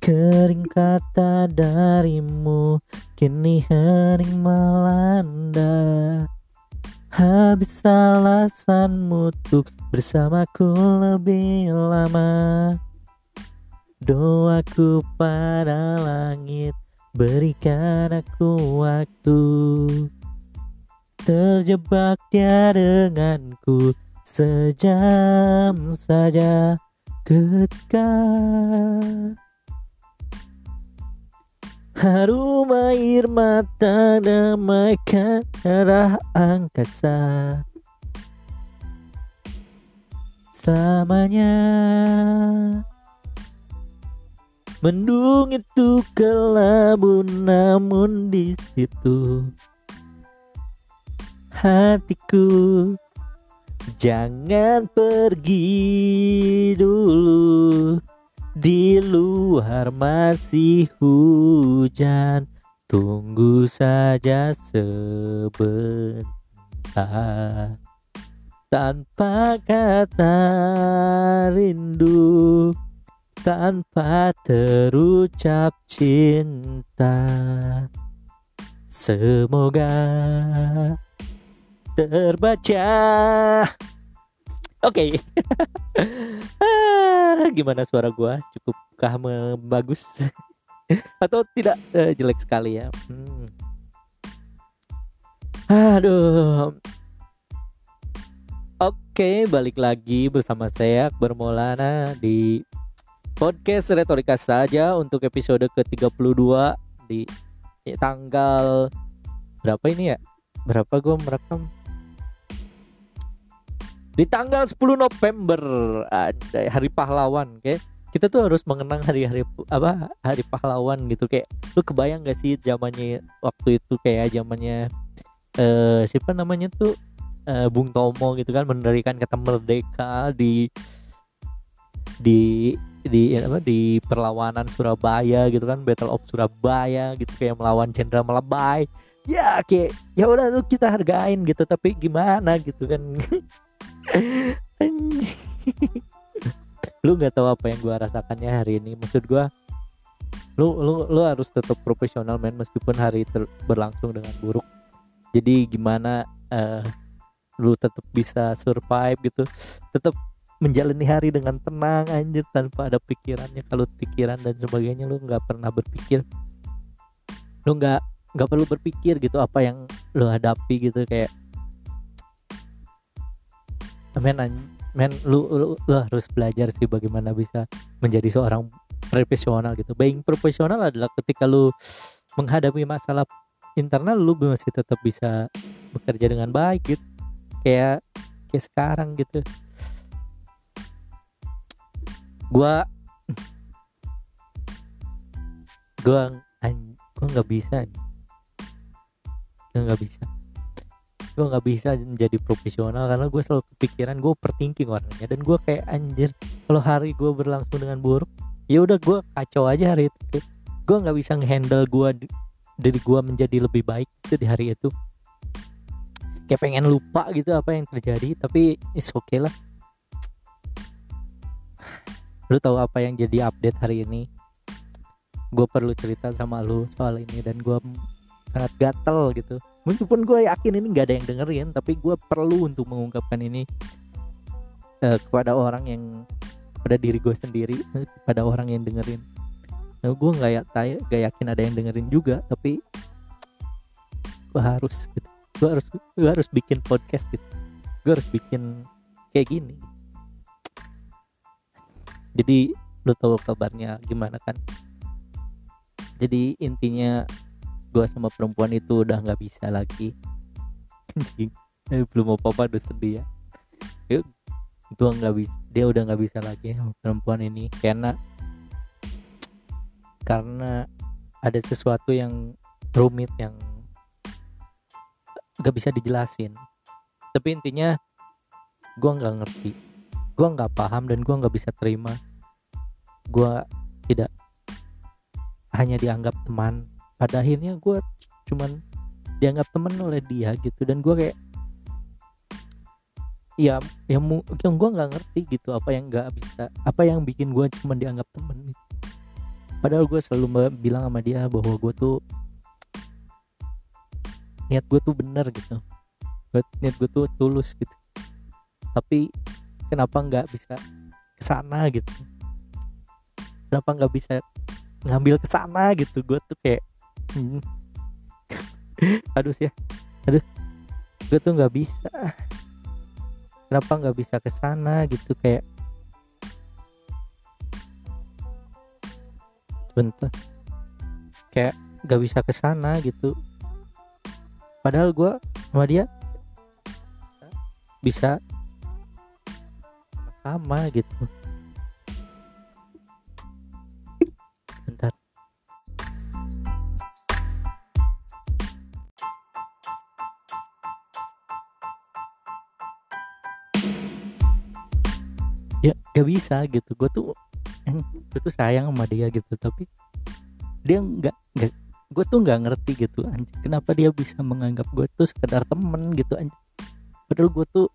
Kering kata darimu Kini hening melanda. Habis alasanmu untuk bersamaku lebih lama. Doaku pada langit Berikan aku waktu. Terjebak dia denganku Sejam saja ketika Harum air mata damaikan arah angkasa. Selamanya Mendung itu kelabu namun di situ hatiku Jangan pergi dulu Di luar masih hujan Tunggu saja sebentar Tanpa kata rindu Tanpa terucap cinta Semoga terbaca. Oke. Okay. Ah, gimana suara gua? Cukupkah bagus atau tidak uh, jelek sekali ya? Hmm. Aduh. Oke, okay, balik lagi bersama saya Bermolana di podcast retorika saja untuk episode ke-32 di tanggal berapa ini ya? Berapa gue merekam? Di tanggal 10 November ada hari pahlawan kayak kita tuh harus mengenang hari-hari apa hari pahlawan gitu kayak lu kebayang gak sih zamannya waktu itu kayak zamannya eh siapa namanya tuh uh, Bung Tomo gitu kan mendirikan kata merdeka di di di apa di perlawanan Surabaya gitu kan Battle of Surabaya gitu kayak melawan Jenderal Melebay ya kayak ya udah lu kita hargain gitu tapi gimana gitu kan lu nggak tahu apa yang gue rasakannya hari ini. Maksud gue lu lu lu harus tetap profesional men meskipun hari ter berlangsung dengan buruk. Jadi gimana uh, lu tetap bisa survive gitu. Tetap menjalani hari dengan tenang anjir tanpa ada pikirannya. Kalau pikiran dan sebagainya lu nggak pernah berpikir. Lu nggak nggak perlu berpikir gitu apa yang lu hadapi gitu. Kayak men men lu, lu lu harus belajar sih bagaimana bisa menjadi seorang profesional gitu. Being profesional adalah ketika lu menghadapi masalah internal lu masih tetap bisa bekerja dengan baik gitu. Kayak kayak sekarang gitu. Gua gua gua nggak bisa. Gua nggak bisa gue nggak bisa menjadi profesional karena gue selalu kepikiran gue overthinking orangnya dan gue kayak anjir kalau hari gue berlangsung dengan buruk ya udah gue kacau aja hari itu. Gue nggak bisa ngehandle gue dari gue menjadi lebih baik itu di hari itu. Kayak pengen lupa gitu apa yang terjadi tapi it's okay lah. Lu tahu apa yang jadi update hari ini? Gue perlu cerita sama lu soal ini dan gue sangat gatel gitu meskipun gue yakin ini nggak ada yang dengerin tapi gue perlu untuk mengungkapkan ini uh, kepada orang yang pada diri gue sendiri kepada orang yang dengerin. Nah, gue nggak ya gak yakin ada yang dengerin juga tapi gue harus gitu. Gue harus gue harus bikin podcast gitu. Gue harus bikin kayak gini. Jadi lo tahu kabarnya gimana kan? Jadi intinya gue sama perempuan itu udah nggak bisa lagi. Anjing. Eh, belum apa apa udah sedih ya. Yuk gue nggak bisa dia udah nggak bisa lagi sama perempuan ini. Karena karena ada sesuatu yang rumit yang nggak bisa dijelasin. Tapi intinya gue nggak ngerti. Gue nggak paham dan gue nggak bisa terima. Gue tidak hanya dianggap teman pada akhirnya gue cuman dianggap temen oleh dia gitu dan gue kayak ya yang yang gue nggak ngerti gitu apa yang nggak bisa apa yang bikin gue cuma dianggap temen gitu. padahal gue selalu bilang sama dia bahwa gue tuh niat gue tuh bener gitu niat gue tuh tulus gitu tapi kenapa nggak bisa ke sana gitu kenapa nggak bisa ngambil ke sana gitu gue tuh kayak. aduh sih ya aduh. Gue tuh nggak bisa. Kenapa nggak bisa ke sana gitu kayak bentar. Kayak nggak bisa ke sana gitu. Padahal gue sama dia bisa sama gitu gak bisa gitu. Gue tuh gue tuh sayang sama dia gitu. Tapi dia nggak gue tuh nggak ngerti gitu anjir kenapa dia bisa menganggap gue tuh sekedar temen gitu anjir padahal gue tuh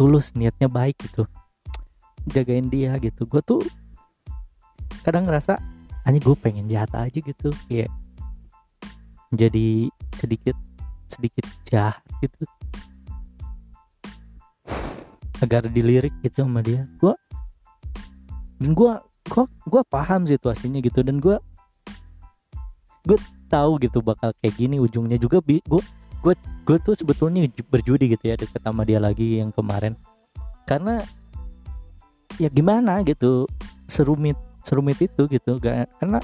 tulus niatnya baik gitu. Jagain dia gitu. Gue tuh kadang ngerasa hanya gue pengen jahat aja gitu. Kayak jadi sedikit sedikit jahat gitu. Agar dilirik gitu sama dia. Gue dan gue gue gue paham situasinya gitu. Dan gue gue tahu gitu bakal kayak gini ujungnya juga gue gue gue tuh sebetulnya berjudi gitu ya deket sama dia lagi yang kemarin. Karena ya gimana gitu serumit serumit itu gitu gak karena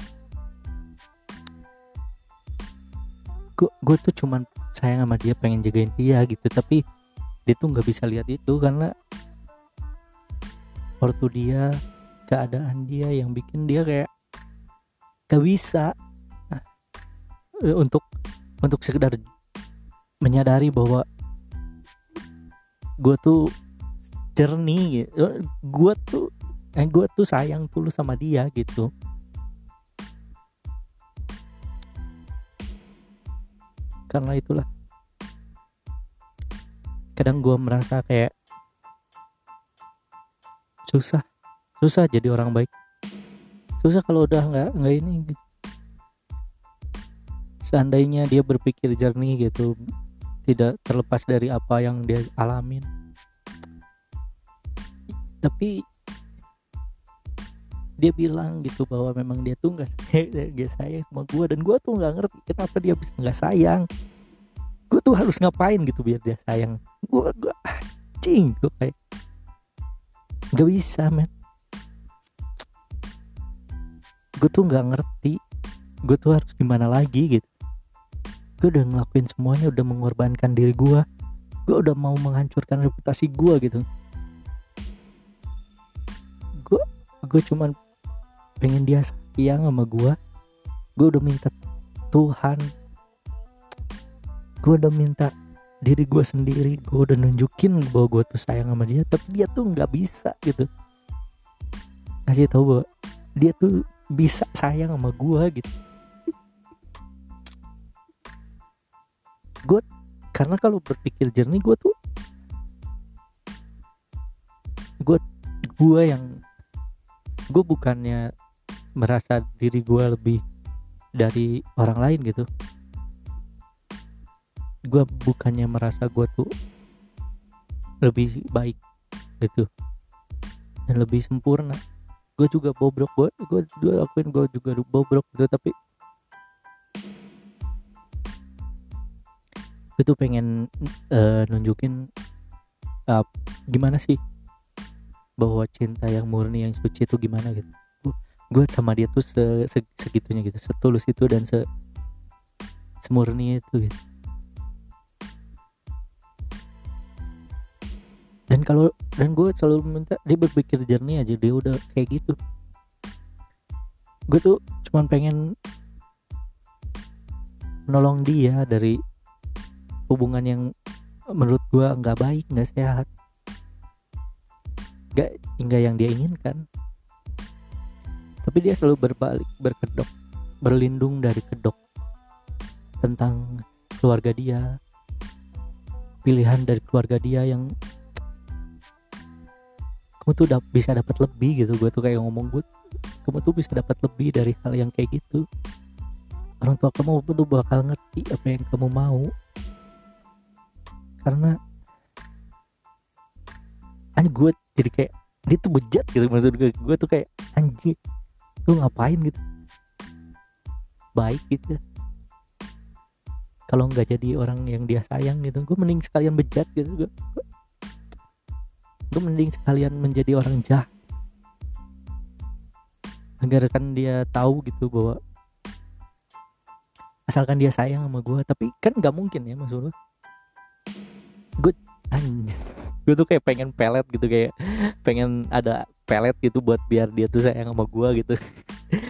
gue gue tuh cuman sayang sama dia pengen jagain dia gitu. Tapi dia tuh nggak bisa lihat itu karena waktu dia keadaan dia yang bikin dia kayak gak bisa. Eh, untuk untuk sekedar menyadari bahwa gue tuh jernih gitu gue tuh eh, gue tuh sayang tulus sama dia gitu. Karena itulah kadang gue merasa kayak susah susah jadi orang baik. Susah kalau udah nggak nggak ini. Seandainya dia berpikir jernih gitu tidak terlepas dari apa yang dia alamin. Tapi dia bilang gitu bahwa memang dia tuh nggak sayang, sayang sama gue dan gue tuh nggak ngerti kenapa dia bisa nggak sayang. Gue tuh harus ngapain gitu biar dia sayang? Gue gue cing gue kayak nggak bisa men gue tuh nggak ngerti gue tuh harus gimana lagi gitu. Gue udah ngelakuin semuanya udah mengorbankan diri gue gue udah mau menghancurkan reputasi gue gitu. Gue cuman pengen dia sayang sama gue gue udah minta Tuhan. Gue udah minta diri gue sendiri. Gue udah nunjukin bahwa gue tuh sayang sama dia tapi dia tuh nggak bisa gitu. Ngasih tahu bahwa dia tuh bisa sayang sama gue gitu. Gue karena kalau berpikir jernih gue tuh gue gue yang gue bukannya merasa diri gue lebih dari orang lain gitu. Gue bukannya merasa gue tuh lebih baik gitu. Dan lebih sempurna gue juga bobrok gue gue gue akuin gue juga bobrok gitu tapi gue tuh pengen uh, nunjukin uh, gimana sih bahwa cinta yang murni yang suci itu gimana gitu. Gue sama dia tuh se, se, segitunya gitu setulus itu dan se semurni itu gitu dan kalau dan gue selalu minta dia berpikir jernih aja dia udah kayak gitu. Gue tuh cuman pengen menolong dia dari hubungan yang menurut gue nggak baik nggak sehat. Gak hingga yang dia inginkan. Tapi dia selalu berbalik berkedok berlindung dari kedok tentang keluarga dia pilihan dari keluarga dia yang kamu tuh udah bisa dapat lebih gitu. Gue tuh kayak ngomong gue kamu tuh bisa dapat lebih dari hal yang kayak gitu. Orang tua kamu tuh bakal ngerti apa yang kamu mau. Karena anjing gue jadi kayak dia tuh bejat gitu maksud gue gue tuh kayak anjing lu ngapain gitu? Baik gitu. Kalau nggak jadi orang yang dia sayang gitu gue mending sekalian bejat gitu gue gue mending sekalian menjadi orang jahat. Agar kan dia tahu gitu bahwa asalkan dia sayang sama gue tapi kan nggak mungkin ya maksud lo gue gue tuh kayak pengen pelet gitu kayak pengen ada pelet gitu buat biar dia tuh sayang sama gue gitu.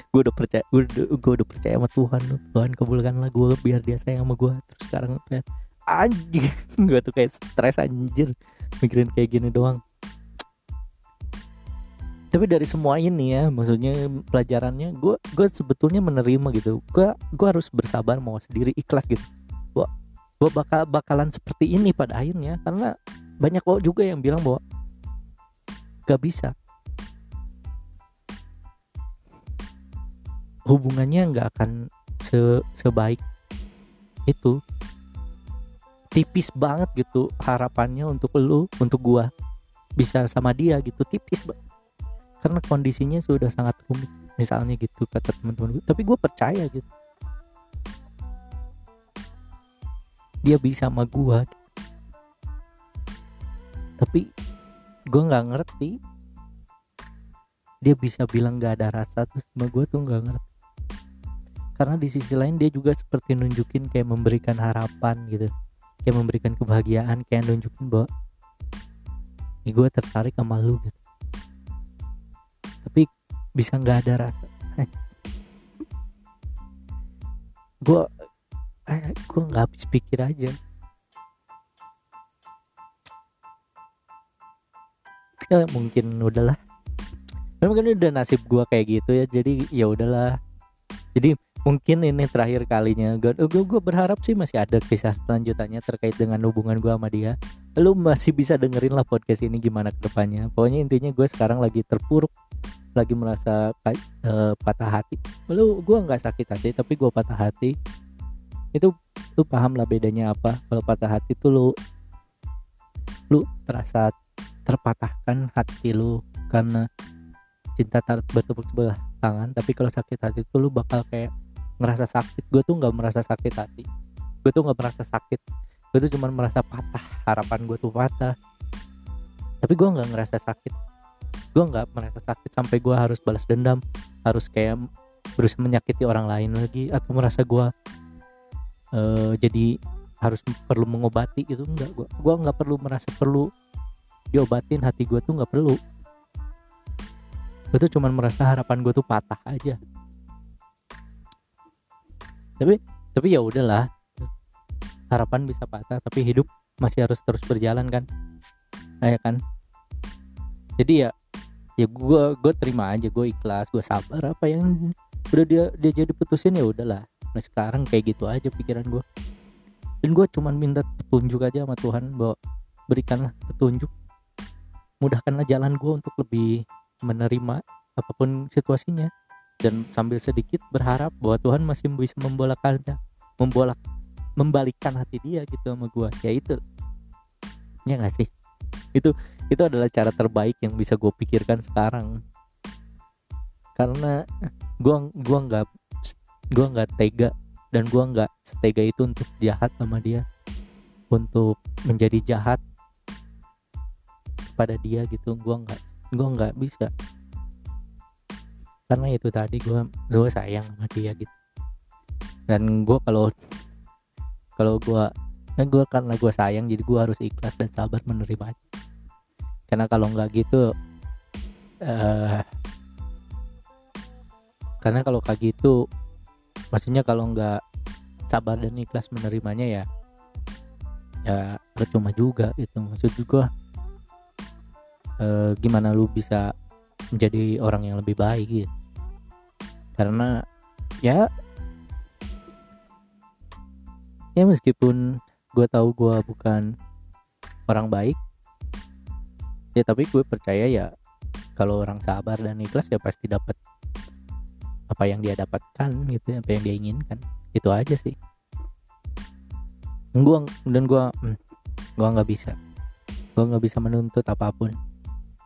Gue udah percaya gue udah, udah percaya sama Tuhan Tuhan kabulkanlah gue biar dia sayang sama gue terus sekarang pelet. Anjir gue tuh kayak stres anjir. Mikirin kayak gini doang tapi dari semua ini ya maksudnya pelajarannya gue gue sebetulnya menerima gitu. Gue gue harus bersabar mau sendiri ikhlas gitu. Gue gue bakal bakalan seperti ini pada akhirnya. Karena banyak kok juga yang bilang bahwa gak bisa. Hubungannya nggak akan se sebaik itu. Tipis banget gitu harapannya untuk lu untuk gua. Bisa sama dia gitu tipis karena kondisinya sudah sangat rumit misalnya gitu kata teman-teman gue tapi gue percaya gitu. Dia bisa sama gue tapi gue nggak ngerti. Dia bisa bilang nggak ada rasa tuh sama gue tuh nggak ngerti. Karena di sisi lain dia juga seperti nunjukin kayak memberikan harapan gitu. Kayak memberikan kebahagiaan kayak nunjukin bahwa gue tertarik sama lu gitu tapi bisa nggak ada rasa. Gue eh, gue nggak habis pikir aja. Ya mungkin udahlah. Mungkin udah nasib gue kayak gitu ya jadi ya udahlah. Jadi mungkin ini terakhir kalinya. Gue gue berharap sih masih ada kisah selanjutannya terkait dengan hubungan gue sama dia. Lu masih bisa dengerin lah podcast ini gimana ke depannya pokoknya intinya gue sekarang lagi terpuruk lagi merasa uh, patah hati. Lu gue nggak sakit hati tapi gue patah hati. Itu lu paham lah bedanya apa. Kalau patah hati tuh lu lu terasa terpatahkan hati lu karena cinta tak bertepuk sebelah tangan. Tapi kalau sakit hati tuh lu bakal kayak ngerasa sakit. Gue tuh nggak merasa sakit hati. Gue tuh nggak merasa sakit. Gue tuh cuma merasa patah. Harapan gue tuh patah. Tapi gue nggak ngerasa sakit. Gue nggak merasa sakit sampai gue harus balas dendam. Harus kayak berusaha menyakiti orang lain lagi atau merasa gue uh, jadi harus perlu mengobati itu enggak gue gue nggak perlu merasa perlu diobatin. Hati gue tuh nggak perlu. Gue tuh cuman merasa harapan gue tuh patah aja tapi tapi ya udahlah. Harapan bisa patah tapi hidup masih harus terus berjalan kan? Ya kan? Jadi ya ya gue gue terima aja gue ikhlas gue sabar apa yang udah dia dia jadi putusin ya udahlah. Nah sekarang kayak gitu aja pikiran gue dan gue cuman minta petunjuk aja sama Tuhan bahwa berikanlah petunjuk. Mudahkanlah jalan gue untuk lebih menerima apa pun situasinya dan sambil sedikit berharap bahwa Tuhan masih bisa membolakannya membolak membalikkan hati dia gitu sama gue ya itu. Ya gak sih? Itu itu adalah cara terbaik yang bisa gue pikirkan sekarang. Karena gue gua nggak gua nggak tega dan gue nggak setega itu untuk jahat sama dia. Untuk menjadi jahat pada dia gitu. Gue nggak gue nggak bisa karena itu tadi gue gue sayang sama dia gitu. Dan gue kalau kalau gue kan gue karena gue sayang jadi gue harus ikhlas dan sabar menerima. Karena kalau nggak gitu uh, karena kalau kayak gitu maksudnya kalau nggak sabar dan ikhlas menerimanya ya ya percuma juga itu maksud gue uh, gimana lu bisa menjadi orang yang lebih baik gitu. Karena ya ya meskipun gue tahu gue bukan orang baik ya tapi gue percaya ya kalau orang sabar dan ikhlas ya pasti dapat apa yang dia dapatkan gitu apa yang dia inginkan. Itu aja sih. Gua dan gua hmm, gua nggak bisa. Gua nggak bisa menuntut apa pun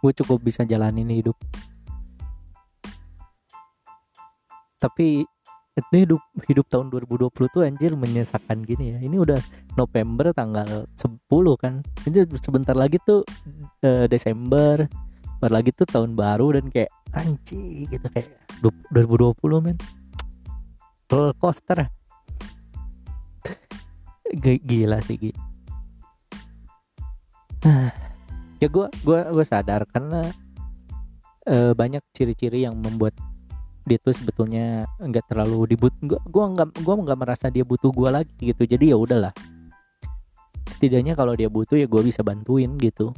gue cukup bisa jalanin hidup. Tapi itu hidup hidup tahun 2020 tuh anjir menyesakan gini ya. Ini udah November tanggal 10 kan. Ini sebentar lagi tuh uh, Desember. Bentar lagi tuh tahun baru dan kayak anjir gitu kayak 2020 men. Roller coaster. Gila sih gila. Ya gue gua gue sadar karena uh, banyak ciri-ciri yang membuat dia tuh sebetulnya nggak terlalu dibut gua gua nggak gua nggak merasa dia butuh gua lagi gitu. Jadi ya udahlah. Setidaknya kalau dia butuh ya gue bisa bantuin gitu.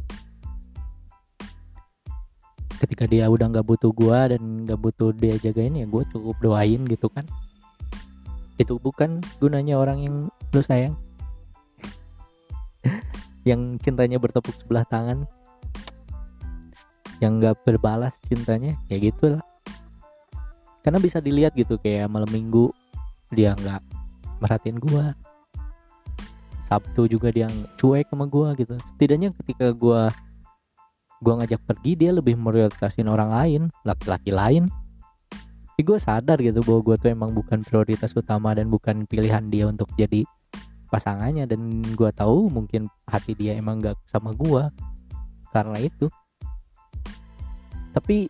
Ketika dia udah nggak butuh gua dan nggak butuh dia jagain ya gue cukup doain gitu kan. Itu bukan gunanya orang yang lu sayang yang cintanya bertepuk sebelah tangan yang nggak berbalas cintanya kayak gitulah. Karena bisa dilihat gitu kayak malam minggu dia nggak merhatiin gua. Sabtu juga dia cuek sama gua gitu. Setidaknya ketika gua gua ngajak pergi dia lebih prioritasin orang lain laki-laki lain. Tapi gue sadar gitu bahwa gue tuh emang bukan prioritas utama dan bukan pilihan dia untuk jadi pasangannya dan gue tahu mungkin hati dia emang gak sama gue karena itu. Tapi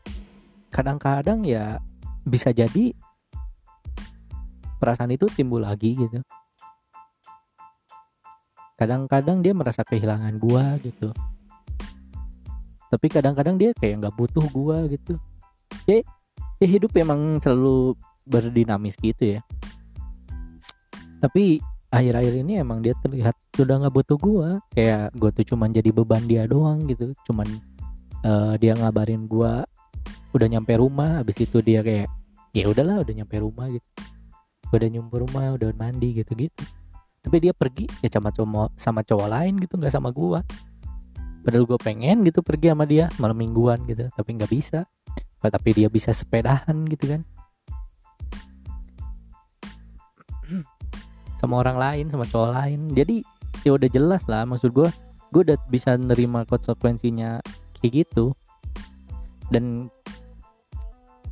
kadang-kadang ya bisa jadi perasaan itu timbul lagi gitu. Kadang-kadang dia merasa kehilangan gue gitu. Tapi kadang-kadang dia kayak nggak butuh gue gitu. Ya, ya hidup emang selalu berdinamis gitu ya. Tapi akhir-akhir ini emang dia terlihat sudah nggak butuh gua. Kayak gua tuh cuman jadi beban dia doang gitu. Cuman uh, dia ngabarin gua udah nyampe rumah. Habis itu dia kayak ya udahlah udah nyampe rumah gitu. Udah nyampe rumah udah mandi gitu gitu tapi dia pergi ya sama cowok sama cowok lain gitu nggak sama gua. Padahal gue pengen gitu pergi sama dia malam mingguan gitu tapi nggak bisa. Tapi dia bisa sepedahan gitu kan sama orang lain sama cowok lain. Jadi ya udah jelas lah maksud gue gue udah bisa nerima konsekuensinya kayak gitu. Dan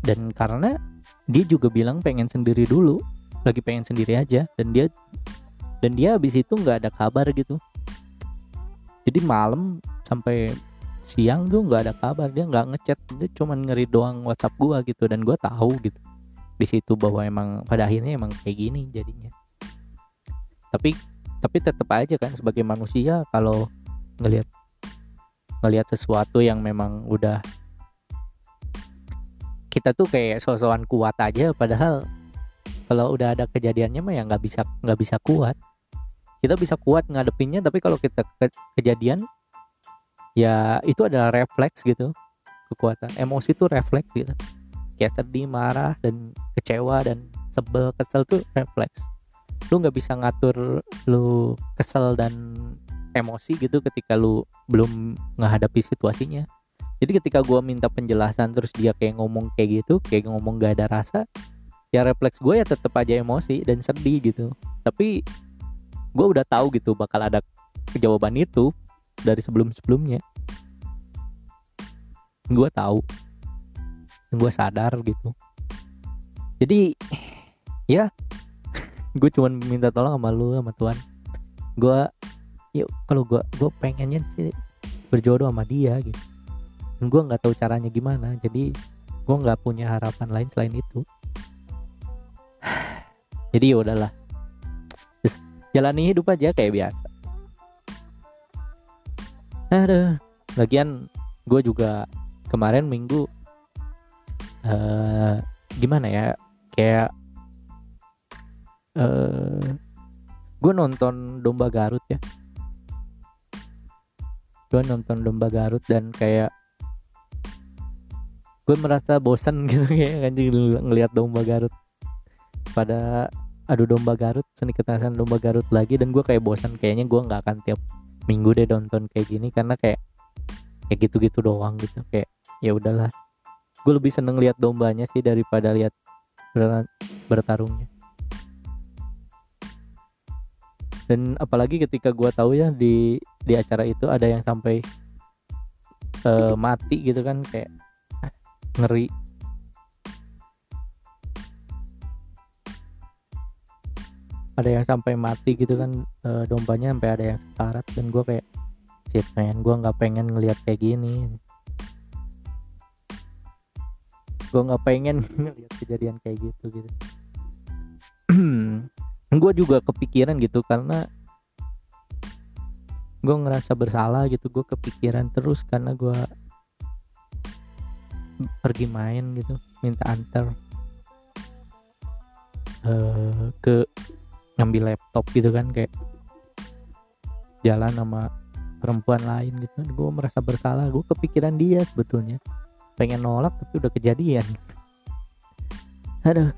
dan karena dia juga bilang pengen sendiri dulu lagi pengen sendiri aja dan dia dan dia habis itu nggak ada kabar gitu. Jadi malam sampai siang tuh nggak ada kabar dia nggak ngechat dia cuman ngeri doang WhatsApp gua gitu dan gua tahu gitu. Di situ bahwa emang pada akhirnya emang kayak gini jadinya tapi tapi tetap aja kan sebagai manusia kalau ngelihat ngelihat sesuatu yang memang udah kita tuh kayak sosokan kuat aja padahal kalau udah ada kejadiannya mah ya nggak bisa nggak bisa kuat. Kita bisa kuat ngadepinnya tapi kalau kita ke, kejadian ya itu adalah refleks gitu kekuatan. Emosi tuh refleks gitu. Kayak sedih marah dan kecewa dan sebel kesel tuh refleks lu nggak bisa ngatur lu kesel dan emosi gitu ketika lu belum menghadapi situasinya. Jadi ketika gue minta penjelasan terus dia kayak ngomong kayak gitu kayak ngomong gak ada rasa ya refleks gue ya tetap aja emosi dan sedih gitu. Tapi gue udah tahu gitu bakal ada jawaban itu dari sebelum sebelumnya gue tahu. Gue sadar gitu. Jadi ya gue cuma minta tolong sama lu sama Tuhan gue yuk kalau gue gue pengennya sih berjodoh sama dia gitu. Gue nggak tahu caranya gimana jadi gue nggak punya harapan lain selain itu. Jadi ya udahlah. Jalani hidup aja kayak biasa. Ada lagian gue juga kemarin minggu uh, gimana ya kayak uh, eh, gue nonton domba Garut ya. Gue nonton domba Garut dan kayak gue merasa bosan gitu kayak kan ngelihat domba Garut. Pada adu domba Garut seni ketasan domba Garut lagi dan gue kayak bosan kayaknya gue nggak akan tiap minggu deh nonton kayak gini karena kayak kayak gitu-gitu doang gitu. Kayak ya udahlah. Gue lebih seneng lihat dombanya sih daripada lihat ber- bertarungnya dan apalagi ketika gue tahu ya di di acara itu ada yang sampai uh, mati gitu kan kayak ah, ngeri. Ada yang sampai mati gitu kan uh, dombanya sampai ada yang sekarat dan gue kayak shit man gue nggak pengen ngelihat kayak gini. Gue nggak pengen ngelihat kejadian kayak gitu gitu gue juga kepikiran gitu karena gue ngerasa bersalah gitu. Gue kepikiran terus karena gue pergi main gitu minta antar uh, ke ngambil laptop gitu kan kayak jalan sama perempuan lain gitu. Gue merasa bersalah gue kepikiran dia sebetulnya. Pengen nolak tapi udah kejadian. Aduh.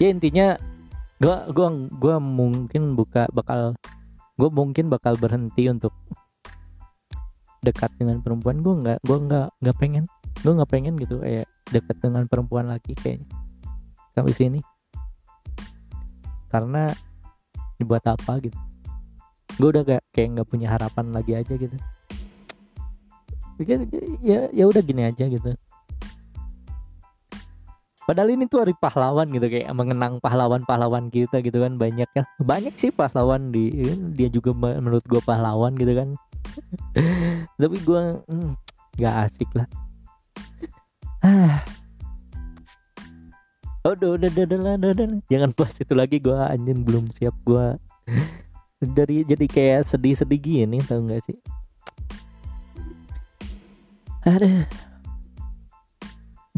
Ya intinya gue gua gua mungkin buka bakal gue mungkin bakal berhenti untuk dekat dengan perempuan. Gue nggak gue nggak nggak pengen. Gue nggak pengen gitu kayak dekat dengan perempuan lagi kayaknya. Sampai sini. Karena dibuat apa gitu. Gue udah gak kayak nggak punya harapan lagi aja gitu. Ya ya udah gini aja gitu Padahal ini tuh hari pahlawan gitu kayak mengenang pahlawan-pahlawan kita gitu kan banyak kan banyak sih pahlawan di dia juga menurut gue pahlawan gitu kan. Tapi gue hmm, nggak hmm, asik lah. Udah udah udah udah udah, jangan bahas itu lagi gue anjing belum siap gue dari jadi kayak sedih-sedih gini tau gak sih? Ada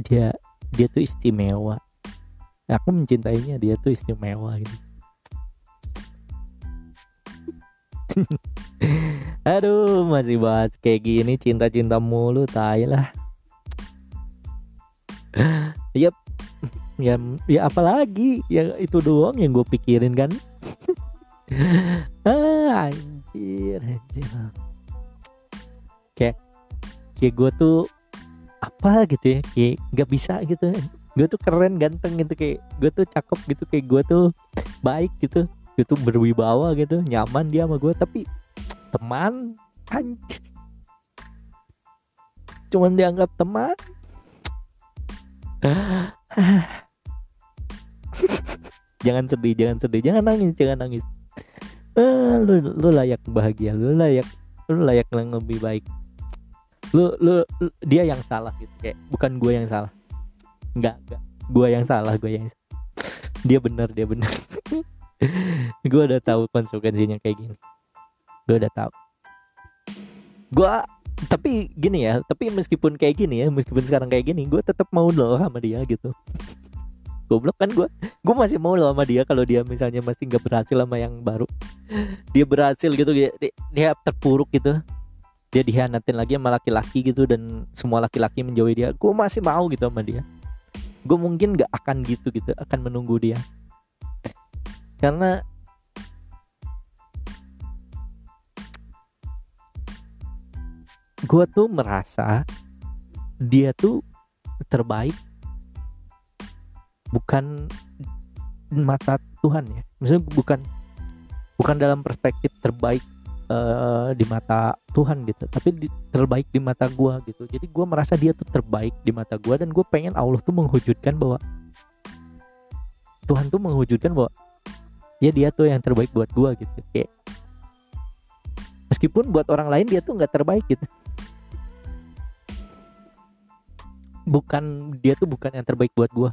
dia dia tuh istimewa. Aku mencintainya dia tuh istimewa gitu. Aduh masih bahas kayak gini cinta-cinta mulu tai lah. Yep ya ya apalagi ya itu doang yang gue pikirin kan. Ah anjir anjir. Kayak kayak gue tuh apa gitu ya kayak nggak bisa gitu. Gue tuh keren ganteng gitu kayak gue tuh cakep gitu kayak gue tuh baik gitu. Gue tuh berwibawa gitu nyaman dia sama gue tapi teman anjir cuman dianggap teman. Jangan sedih jangan sedih jangan nangis jangan nangis. Uh, lu lu layak bahagia lu layak lu layak lebih baik lu, lu lu dia yang salah gitu. Kayak bukan gue yang salah. Nggak nggak. Gue yang salah gue yang salah. dia benar dia benar. Gue udah tahu konsekuensinya kayak gini. Gue udah tahu. Gue tapi gini ya tapi meskipun kayak gini ya meskipun sekarang kayak gini gue tetap mau loh sama dia gitu. Goblok kan gue gue masih mau loh sama dia kalau dia misalnya masih nggak berhasil sama yang baru. Dia berhasil gitu dia, dia terpuruk gitu dia dihianatin lagi sama laki-laki gitu dan semua laki-laki menjauhi dia. Gue masih mau gitu sama dia. Gue mungkin gak akan gitu gitu akan menunggu dia. Karena gue tuh merasa dia tuh terbaik. Bukan mata Tuhan ya. Misalnya bukan bukan dalam perspektif terbaik uh, di mata Tuhan gitu. Tapi di, terbaik di mata gue gitu. Jadi gue merasa dia tuh terbaik di mata gue dan gue pengen Allah tuh menghujudkan bahwa Tuhan tuh menghujudkan bahwa ya dia tuh yang terbaik buat gue gitu. Kayak meskipun buat orang lain dia tuh nggak terbaik gitu. Bukan dia tuh bukan yang terbaik buat gue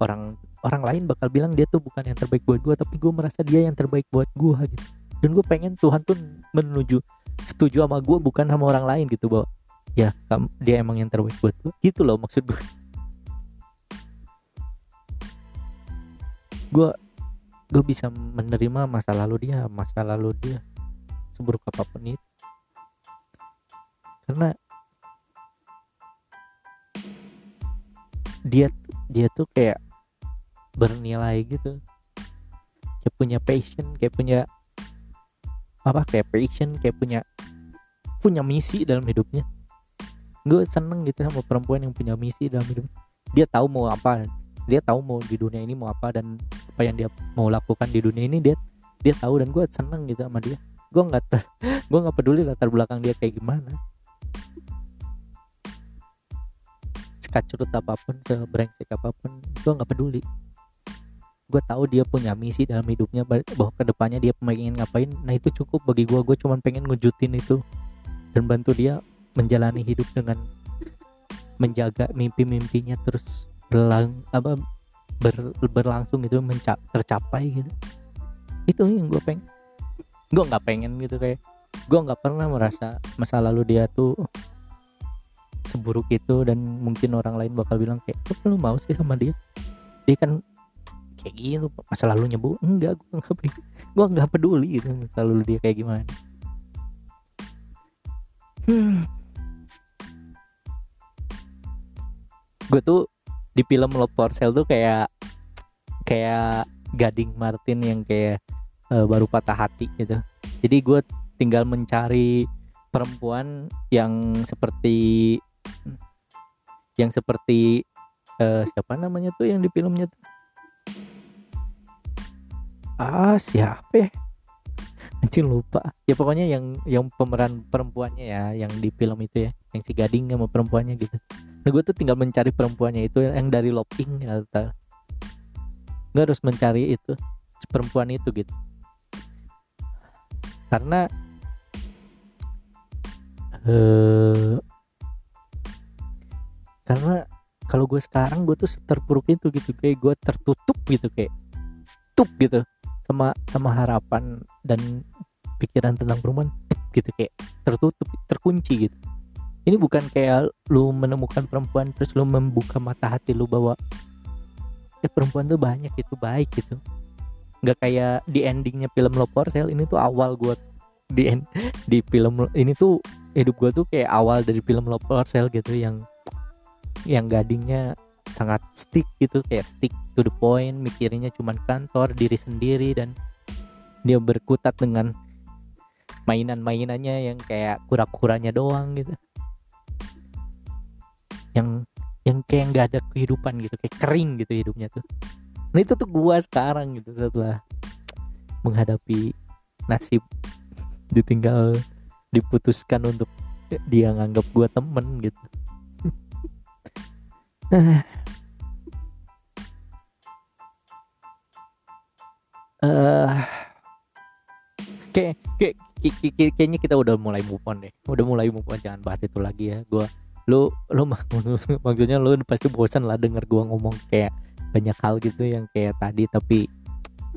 orang orang lain bakal bilang dia tuh bukan yang terbaik buat gue tapi gue merasa dia yang terbaik buat gue gitu dan gue pengen Tuhan tuh menuju setuju sama gue bukan sama orang lain gitu bahwa ya dia emang yang terbaik buat gue gitu loh maksud gue gue gue bisa menerima masa lalu dia masa lalu dia seburuk apa pun itu. Karena dia dia tuh kayak bernilai gitu. Kayak punya passion kayak punya apa kayak passion kayak punya punya misi dalam hidupnya. Gue seneng gitu sama perempuan yang punya misi dalam hidup. Dia tahu mau apa dia tahu mau di dunia ini mau apa dan apa yang dia mau lakukan di dunia ini dia dia tahu dan gue seneng gitu sama dia. Gue nggak gue nggak peduli latar belakang dia kayak gimana. Sekacurut apa pun sebrengsek apa pun gue nggak peduli gue tahu dia punya misi dalam hidupnya bahwa ke depannya dia pengen ngapain. Nah itu cukup bagi gue gue cuma pengen ngujutin itu dan bantu dia menjalani hidup dengan menjaga mimpi-mimpinya terus berlang apa ber, berlangsung itu menca tercapai gitu. Itu yang gue pengen gue nggak pengen gitu kayak gue nggak pernah merasa masa lalu dia tuh seburuk itu dan mungkin orang lain bakal bilang kayak lu mau sih sama dia? Dia kan kayak gitu masa lalunya bu enggak gue nggak gue nggak peduli gitu masa lalu dia kayak gimana. Hmm. gue tuh di film Love for Sale tuh kayak kayak Gading Martin yang kayak uh, baru patah hati gitu. Jadi gue tinggal mencari perempuan yang seperti yang seperti uh, siapa namanya tuh yang di filmnya tuh ah siapa ya? Anjing lupa. Ya pokoknya yang yang pemeran perempuannya ya yang di film itu ya yang si gading sama perempuannya gitu. Nah gue tuh tinggal mencari perempuannya itu yang dari loping ya gue harus mencari itu perempuan itu gitu. Karena uh, karena kalau gue sekarang gue tuh terpuruk itu gitu kayak gue tertutup gitu kayak tutup gitu sama sama harapan dan pikiran tentang perempuan gitu kayak tertutup terkunci gitu. Ini bukan kayak lu menemukan perempuan terus lu membuka mata hati lu bahwa eh perempuan tuh banyak itu baik gitu. Nggak kayak di endingnya film Sale ini tuh awal gue di end, di film ini tuh hidup gue tuh kayak awal dari film Sale gitu yang yang gadingnya sangat stick gitu kayak stick to the point mikirnya cuman kantor diri sendiri dan dia berkutat dengan mainan-mainannya yang kayak kura-kuranya doang gitu. Yang yang kayak nggak ada kehidupan gitu kayak kering gitu hidupnya tuh. Nah itu tuh gua sekarang gitu setelah menghadapi nasib ditinggal diputuskan untuk dia nganggap gua temen gitu uh, kayak kayak kayaknya kita udah mulai move on deh. Udah mulai move on jangan bahas itu lagi ya. Gue lu lu maksudnya lu pasti bosan lah denger gue ngomong kayak banyak hal gitu yang kayak tadi tapi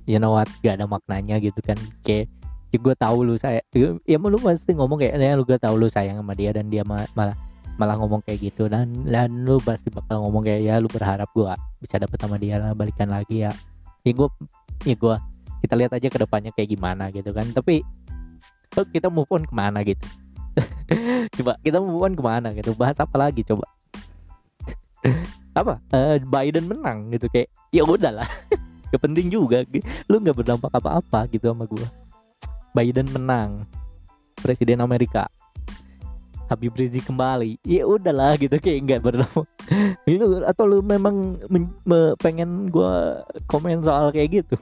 you know what gak ada maknanya gitu kan. Kayak ya gue tahu lu saya ya lu pasti ngomong kayak ya lu gue tahu lu sayang sama dia dan dia malah malah ngomong kayak gitu. Dan dan lu pasti bakal ngomong kayak ya lu berharap gue bisa dapet sama dia lah balikan lagi ya. Ya gue ya gue kita lihat aja ke depannya kayak gimana gitu kan. Tapi oh, kita move on ke mana? gitu. Coba kita move on ke mana? gitu. Bahas apa lagi coba? Apa? Uh, Biden menang gitu kayak ya udahlah gak penting juga. Lu nggak berdampak apa-apa gitu sama gua. Biden menang. Presiden Amerika. Habib Rizik kembali. Ya udahlah gitu kayak nggak berdampak. Atau lu memang pengen gua komen soal kayak gitu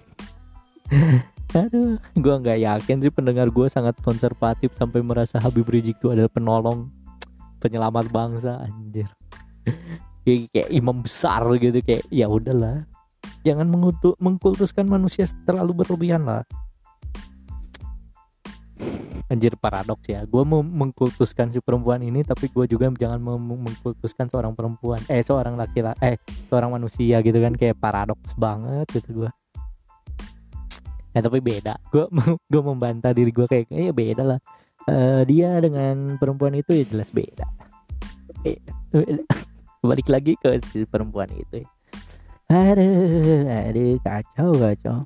Aduh, gue nggak yakin sih pendengar gue sangat konservatif sampai merasa Habib Rizik itu adalah penolong penyelamat bangsa anjir. kayak, kayak imam besar gitu kayak ya udahlah. Jangan mengutuk, mengkultuskan manusia terlalu berlebihan lah. Anjir paradoks ya. Gue mau mengkultuskan si perempuan ini tapi gue juga jangan mengkultuskan seorang perempuan. Eh seorang laki-laki eh seorang manusia gitu kan kayak paradoks banget gitu gue ya tapi beda. Gue gue membantah diri gue kayak ya beda lah. Uh, dia dengan perempuan itu ya jelas beda. Beda, balik lagi ke si perempuan itu aduh aduh kacau kacau.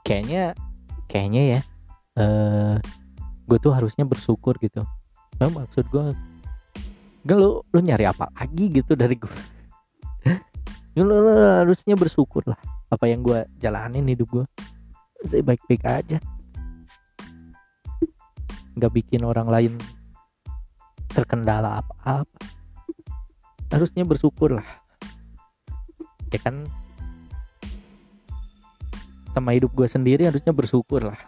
Kayaknya kayaknya ya uh, eh, gue tuh harusnya bersyukur gitu. Nah, maksud gue gak lu lu nyari apa lagi gitu dari gue harusnya bersyukur lah. Apa yang gue jalanin hidup gue saya baik-baik aja. Nggak bikin orang lain terkendala apa-apa. Harusnya bersyukur lah. Ya kan? Sama hidup gue sendiri harusnya bersyukur lah.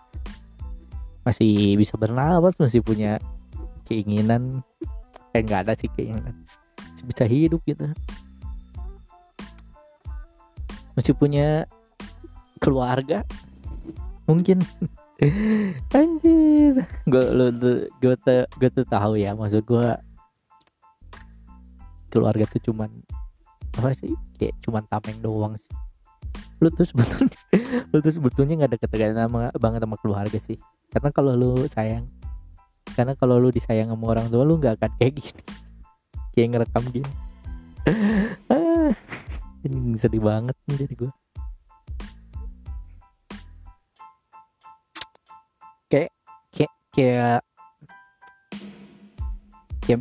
Masih bisa bernapas masih punya keinginan. Eh nggak ada sih keinginan. Masih bisa hidup gitu masih punya keluarga? Mungkin. Anjir. Gue lu gue tuh gue tuh tahu ya maksud gue keluarga tuh cuman apa sih? Kayak cuman tameng doang sih. Lu tuh sebetulnya lu tuh sebetulnya nggak ada ketegangan sama banget sama keluarga sih. Karena kalau lu sayang karena kalau lu disayang sama orang tua lu nggak akan kayak gini. Kayak ngerekam gini ini sedih banget nih jadi gue kayak kayak kayak kayak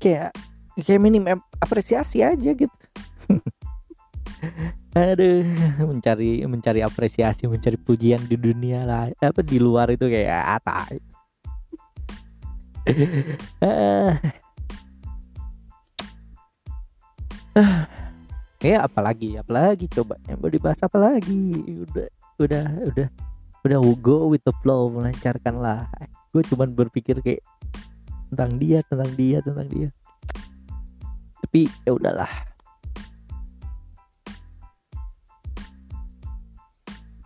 kayak kayak minim apresiasi aja gitu. Aduh mencari mencari apresiasi mencari pujian di dunia lah apa di luar itu kayak apa ah. ya apalagi apalagi coba yang mau dibahas apa lagi? Udah udah udah udah go with the flow melancarkan lah. Gue cuman berpikir kayak tentang dia tentang dia tentang dia. Tapi ya udahlah.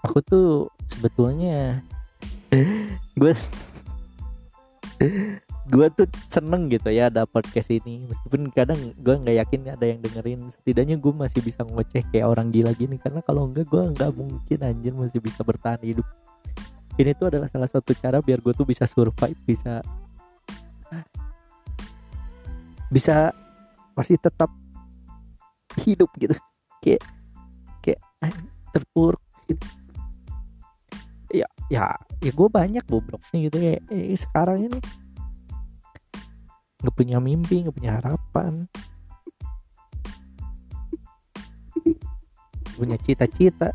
Aku tuh sebetulnya gue gue tuh seneng gitu ya ada podcast ini. Meskipun kadang gue nggak yakin ada yang dengerin. Setidaknya gue masih bisa ngoceh kayak orang gila gini. Karena kalau enggak gue nggak mungkin anjir masih bisa bertahan hidup. Ini tuh adalah salah satu cara biar gue tuh bisa survive bisa bisa masih tetap hidup gitu. Kayak kayak terpuruk gitu. Ya ya ya gue banyak bobroknya gitu. Kayak eh, sekarang ini nggak punya mimpi nggak punya harapan. Punya cita-cita.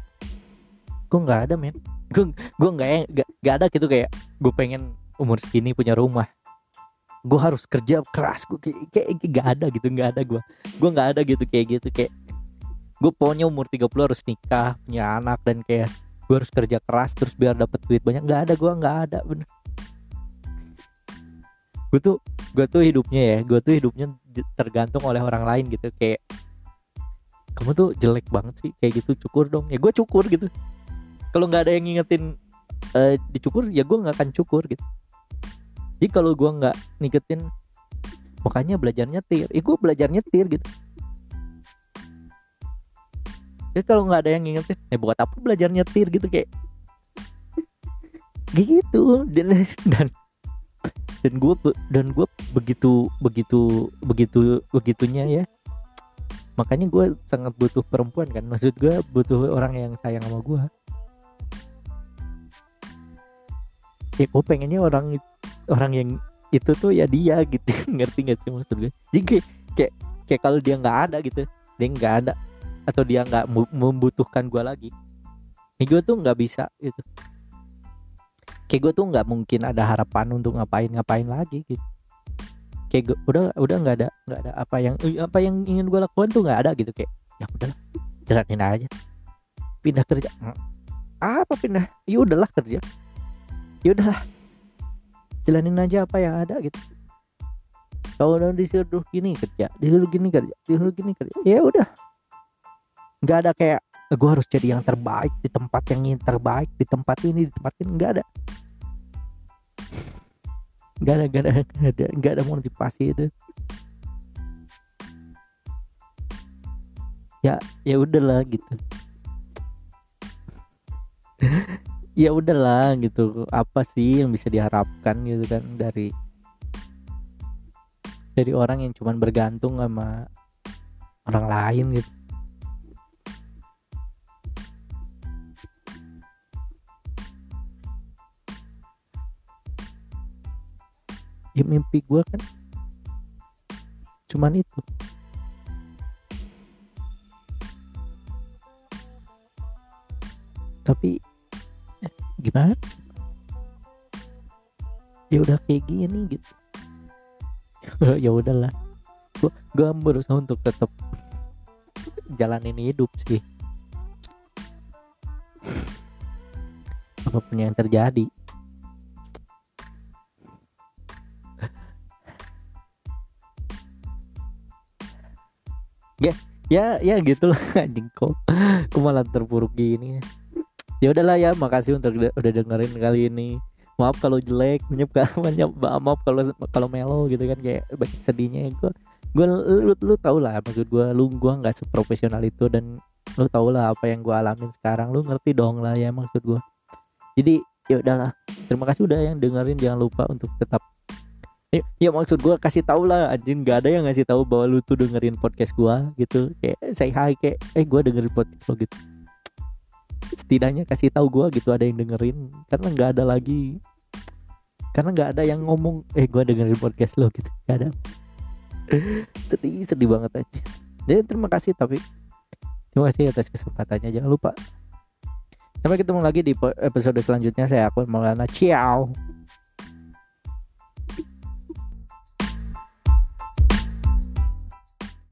Gue nggak ada men. Gue gue nggak nggak ada gitu kayak gue pengen umur segini punya rumah. Gue harus kerja keras gue kayak, gak ada gitu nggak ada gue gue nggak ada gitu kayak gitu kayak gue pokoknya umur 30 harus nikah punya anak dan kayak gue harus kerja keras terus biar dapat duit banyak. Nggak ada gue nggak ada bener. Gue tuh gue tuh hidupnya ya gue tuh hidupnya tergantung oleh orang lain gitu. Kayak kamu tuh jelek banget sih kayak gitu cukur dong. Ya gue cukur gitu. Kalau nggak ada yang ngingetin uh, dicukur ya gue nggak akan cukur gitu. Jadi kalau gue nggak ngingetin makanya belajar nyetir. Ya gue belajar nyetir gitu. Ya kalau nggak ada yang ngingetin eh buat apa belajar nyetir? gitu kayak gitu. Dan dan dan gue dan gue begitu begitu begitu begitunya ya. Makanya gue sangat butuh perempuan kan. Maksud gue butuh orang yang sayang sama gue ya gue pengennya orang orang yang itu tuh ya dia gitu. Ngerti gak sih maksud gue jadi kayak kayak, kayak kalau dia nggak ada gitu dia nggak ada atau dia nggak membutuhkan gue lagi ini gue tuh nggak bisa gitu kayak gue tuh nggak mungkin ada harapan untuk ngapain ngapain lagi gitu. Kayak gue, udah udah nggak ada nggak ada apa yang apa yang ingin gue lakukan tuh nggak ada gitu. Kayak ya udahlah jalanin aja. Pindah kerja. Apa pindah? Ya udahlah kerja. Ya udahlah jalanin aja apa yang ada gitu. Kalau udah disuruh gini kerja disuruh gini kerja disuruh gini kerja ya udah. Nggak ada kayak gue harus jadi yang terbaik di tempat yang ingin terbaik di tempat ini di tempat ini. Nggak ada. Nggak ada nggak ada nggak ada nggak ada motivasi itu. Ya ya udahlah gitu. Ya udahlah gitu. Apa sih yang bisa diharapkan gitu kan dari dari orang yang cuman bergantung sama orang lain gitu ya mimpi gue kan cuman itu. Tapi eh, gimana? Ya udah kayak gini gitu. Ya udahlah. Gua gua berusaha untuk tetap jalanin hidup sih. Apa pun yang terjadi ya ya ya gitulah anjing kok kok malah terpuruk gini. Ya udahlah ya makasih untuk udah, dengerin kali ini. Maaf kalau jelek maaf maaf kalau kalau melo gitu kan kayak banyak sedihnya gue gue lu, lu tau lah maksud gue lu gue nggak seprofesional itu dan lu tau lah apa yang gue alamin sekarang. Lu ngerti dong lah ya maksud gue jadi ya udahlah. Terima kasih udah yang dengerin. Jangan lupa untuk tetap ya, ya maksud gue kasih tau lah anjing. Gak ada yang ngasih tahu bahwa lu tuh dengerin podcast gue gitu. Kayak say hi kayak eh gue dengerin podcast lo gitu. Setidaknya kasih tahu gue gitu ada yang dengerin. Karena nggak ada lagi karena nggak ada yang ngomong eh gue dengerin podcast lo gitu. Gak ada. Sedih sedih banget aja jadi terima kasih tapi terima kasih atas kesempatannya. Jangan lupa. Sampai ketemu lagi di episode selanjutnya. Saya Akun Maulana. Ciao